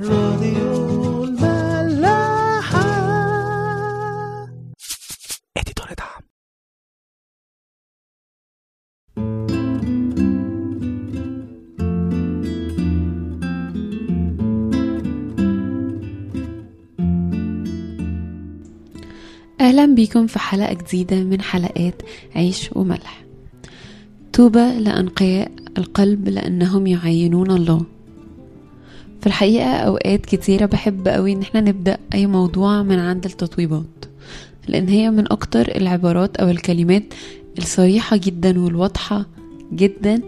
راديو الملاحة. اديتور دعم. أهلا بيكم في حلقة جديدة من حلقات عيش وملح. طوبى لأنقياء القلب لأنهم يعينون الله. في الحقيقة أوقات كتيرة بحب قوي إن إحنا نبدأ أي موضوع من عند التطويبات لأن هي من أكتر العبارات أو الكلمات الصريحة جدا والواضحة جدا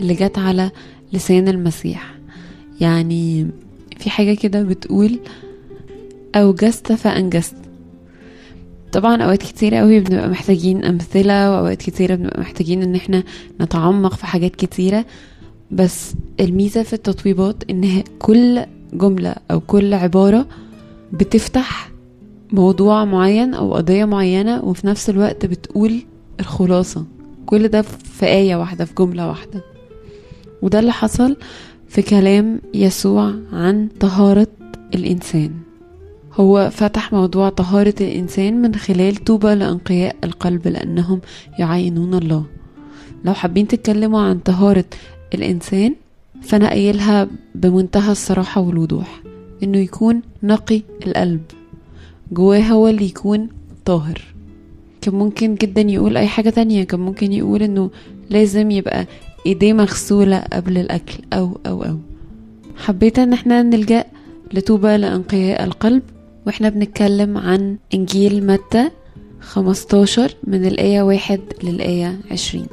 اللي جت على لسان المسيح. يعني في حاجة كده بتقول أوجزت فأنجزت. طبعا أوقات كتير قوي بنبقى محتاجين أمثلة وأوقات كتيرة بنبقى محتاجين إن إحنا نتعمق في حاجات كتيرة بس الميزة في التطويبات هي كل جملة أو كل عبارة بتفتح موضوع معين أو قضية معينة وفي نفس الوقت بتقول الخلاصة. كل ده في آية واحدة في جملة واحدة. وده اللي حصل في كلام يسوع عن طهارة الإنسان. هو فتح موضوع طهارة الإنسان من خلال طوبى لأنقياء القلب لأنهم يعينون الله. لو حابين تتكلموا عن طهارة الإنسان فأنا قايلها بمنتهى الصراحة والوضوح إنه يكون نقي القلب جواه هو اللي يكون طاهر. كان ممكن جدا يقول أي حاجة تانية كان ممكن يقول إنه لازم يبقى إيديه مغسولة قبل الأكل أو أو أو. حبيت إن إحنا نلجأ لطوبى لأنقياء القلب وإحنا بنتكلم عن إنجيل متى 15 من الآية واحد للآية عشرين.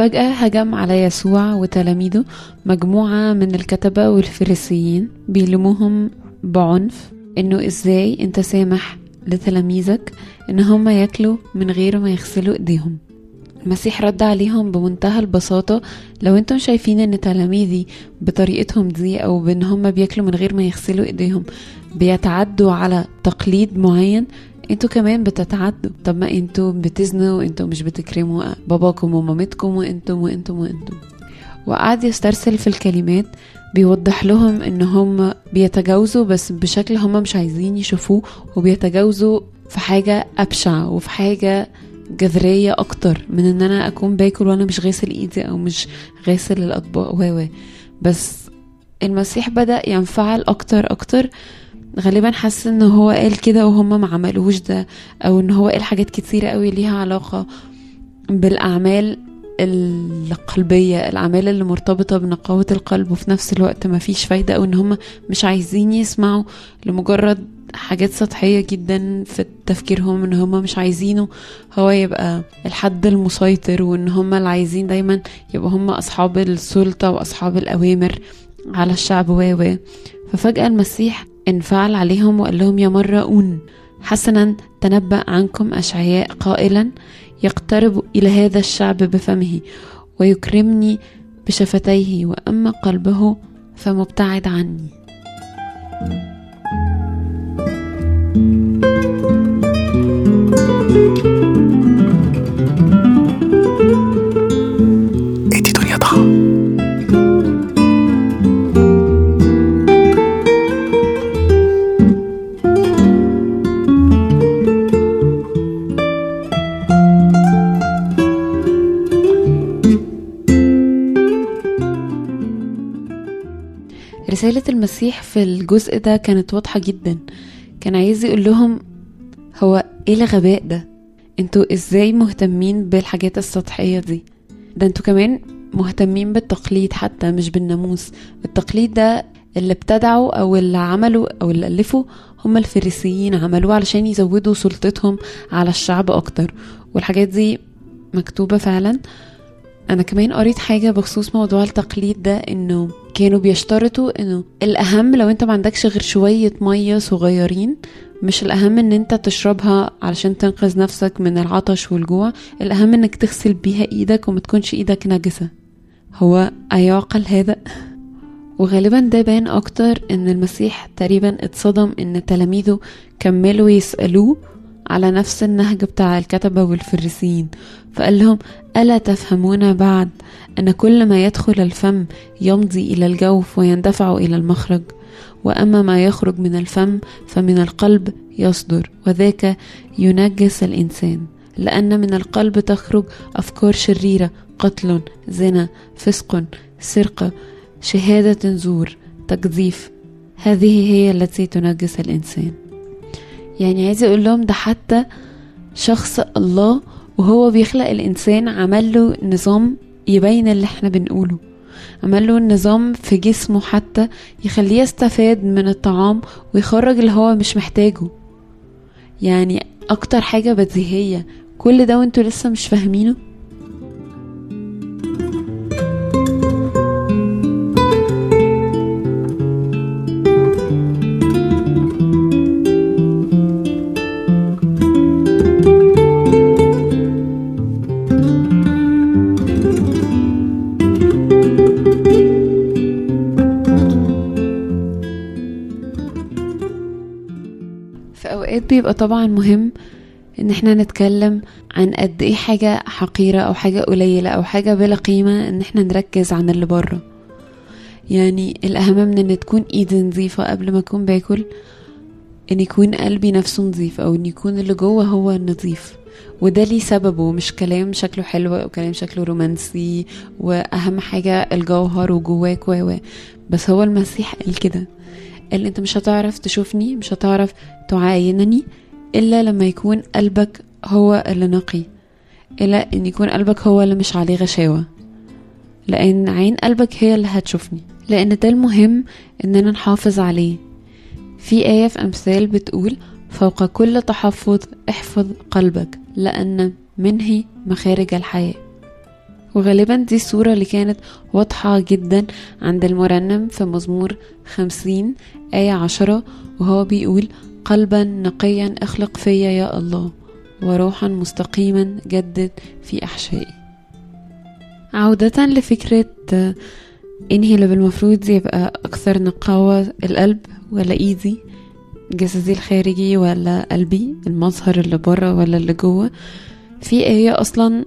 فجأة هجم على يسوع وتلاميذه مجموعة من الكتبة والفريسيين بيلموهم بعنف إنه إزاي أنت سامح لتلاميذك إن هم ياكلوا من غير ما يغسلوا إيديهم. المسيح رد عليهم بمنتهى البساطة لو أنتم شايفين إن تلاميذي بطريقتهم دي أو بإن هم بياكلوا من غير ما يغسلوا إيديهم بيتعدوا على تقليد معين أنتوا كمان بتتعدوا. طب ما أنتوا بتزنوا وانتوا مش بتكرموا باباكم ومامتكم وأنتم وأنتم وأنتم وقعد يسترسل في الكلمات بيوضح لهم إن هم بيتجاوزوا بس بشكل هم مش عايزين يشوفوه وبيتجاوزوا في حاجة أبشع وفي حاجة جذرية أكتر من إن أنا أكون باكل وأنا مش غاسل إيدي أو مش غاسل الأطباق. و بس المسيح بدأ ينفعل أكتر أكتر غالبا حس إن هو قال كده وهم ما عملوش ده أو إن هو قال حاجات كتيرة قوي ليها علاقة بالأعمال القلبية الأعمال اللي مرتبطة بنقاوة القلب وفي نفس الوقت ما فيش فايدة أو إن هم مش عايزين يسمعوا لمجرد حاجات سطحية جدا في تفكيرهم إن هم مش عايزينه هو يبقى الحد المسيطر وإن هم اللي عايزين دايما يبقى هم أصحاب السلطة وأصحاب الأوامر على الشعب و. ففجأة المسيح انفعل عليهم وقال لهم يا مرؤون حسنا تنبأ عنكم أشعياء قائلا يقترب إلى هذا الشعب بفمه ويكرمني بشفتيه وأما قلبه فمبتعد عني. اديتور رسالة المسيح في الجزء ده كانت واضحة جدا. كان عايز يقول لهم هو إيه الغباء ده؟ أنتوا إزاي مهتمين بالحاجات السطحية دي؟ ده أنتوا كمان مهتمين بالتقليد حتى مش بالناموس. التقليد ده اللي ابتدعوا أو اللي عملوا أو اللي ألفوا هم الفريسيين عملوه علشان يزودوا سلطتهم على الشعب أكتر. والحاجات دي مكتوبة فعلا. أنا كمان قريت حاجة بخصوص موضوع التقليد ده إنه كانوا بيشترطوا إنه الأهم لو أنت ما عندكش غير شوية مية صغيرين مش الأهم إن أنت تشربها علشان تنقذ نفسك من العطش والجوع الأهم إنك تغسل بيها إيدك وما تكونش إيدك نجسة هو أيعقل هذا؟ وغالبا ده بان أكتر إن المسيح تقريبا اتصدم إن تلاميذه كملوا يسألوه على نفس النهج بتاع الكتبة والفريسيين فقال لهم ألا تفهمون بعد أن كل ما يدخل الفم يمضي إلى الجوف ويندفع إلى المخرج وأما ما يخرج من الفم فمن القلب يصدر وذاك ينجس الإنسان لأن من القلب تخرج أفكار شريرة قتل زنا فسق سرقة شهادة زور تقذيف هذه هي التي تنجس الإنسان. يعني عايز أقول لهم ده حتى شخص الله وهو بيخلق الإنسان عمل له نظام يبين اللي إحنا بنقوله. عمل له نظام في جسمه حتى يخليه يستفاد من الطعام ويخرج اللي هو مش محتاجه. يعني أكتر حاجة بديهية. كل ده وانتوا لسه مش فاهمينه؟ في أوقات بيبقى طبعا مهم إن إحنا نتكلم عن قد إيه حاجة حقيرة أو حاجة قليلة أو حاجة بلا قيمة إن إحنا نركز عن اللي بره يعني الأهم من إن تكون ايدي نظيفة قبل ما أكون باكل إن يكون قلبي نفسه نظيف أو إن يكون اللي جوه هو نظيف وده ليه سببه مش كلام شكله حلو أو كلام شكله رومانسي وأهم حاجة الجوهر وجواك و. بس هو المسيح قال كده قال انت مش هتعرف تشوفني مش هتعرف تعاينني إلا لما يكون قلبك هو اللي نقي إلا إن يكون قلبك هو اللي مش عليه غشاوة. لأن عين قلبك هي اللي هتشوفني. لأن ده المهم إننا نحافظ عليه. في آية في أمثال بتقول فوق كل تحفظ احفظ قلبك لأن منه مخارج الحياة. وغالبا دي الصورة اللي كانت واضحة جدا عند المرنم في مزمور خمسين آية عشرة وهو بيقول قلبا نقيا أخلق فيا يا الله وروحا مستقيما جدد في أحشائي. عودة لفكرة انهي اللي بالمفروض يبقى أكثر نقاوة القلب ولا إيدي؟ جسدي الخارجي ولا قلبي؟ المظهر اللي بره ولا اللي جوه؟ في آية أصلا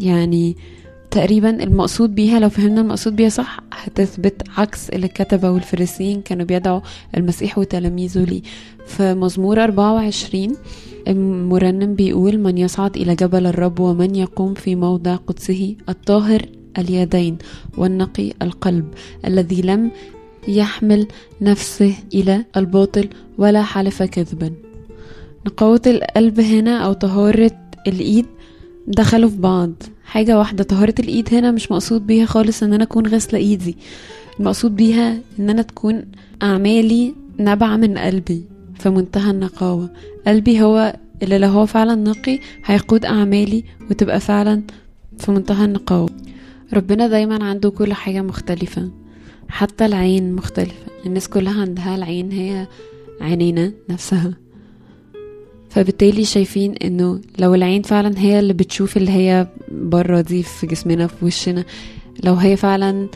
يعني تقريبا المقصود بيها لو فهمنا المقصود بيها صح هتثبت عكس اللي الكتبة والفريسيين كانوا بيدعوا المسيح وتلاميذه ليه. في مزمور 24 المرنم بيقول من يصعد إلى جبل الرب ومن يقوم في موضع قدسه الطاهر اليدين والنقي القلب الذي لم يحمل نفسه إلى الباطل ولا حلف كذبا نقاوة القلب هنا أو طهارة الإيد دخلوا في بعض. حاجة واحدة طهارة الإيد هنا مش مقصود بيها خالص إن أنا أكون غاسلة إيدي. المقصود بيها إن أنا تكون أعمالي نابعة من قلبي في منتهى النقاوة. قلبي هو اللي لو هو فعلا نقي هيقود أعمالي وتبقى فعلا في منتهى النقاوة. ربنا دايما عنده كل حاجة مختلفة حتى العين مختلفة. الناس كلها عندها العين هي عينينا نفسها. فبالتالي شايفين إنه لو العين فعلا هي اللي بتشوف اللي هي بره دي في جسمنا في وشنا لو هي فعلا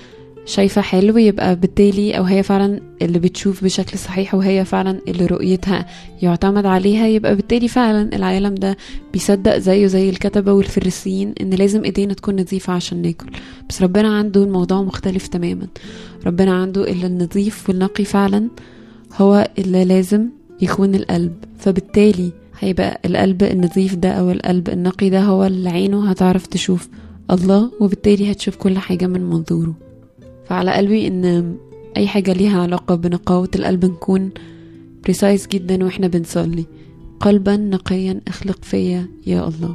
شايفة حلو يبقى بالتالي أو هي فعلا اللي بتشوف بشكل صحيح وهي فعلا اللي رؤيتها يعتمد عليها يبقى بالتالي فعلا العالم ده بيصدق زيه زي الكتبة والفريسيين إن لازم إيدينا تكون نظيفة عشان ناكل. بس ربنا عنده الموضوع مختلف تماما. ربنا عنده اللي النظيف والنقي فعلا هو اللي لازم يكون القلب. فبالتالي هيبقى القلب النظيف ده أو القلب النقي ده هو اللي عينه هتعرف تشوف الله وبالتالي هتشوف كل حاجة من منظوره. فعلى قلبي إن أي حاجة ليها علاقة بنقاوة القلب نكون بريسايز جدا وإحنا بنصلي. قلبا نقيا أخلق فيا يا الله.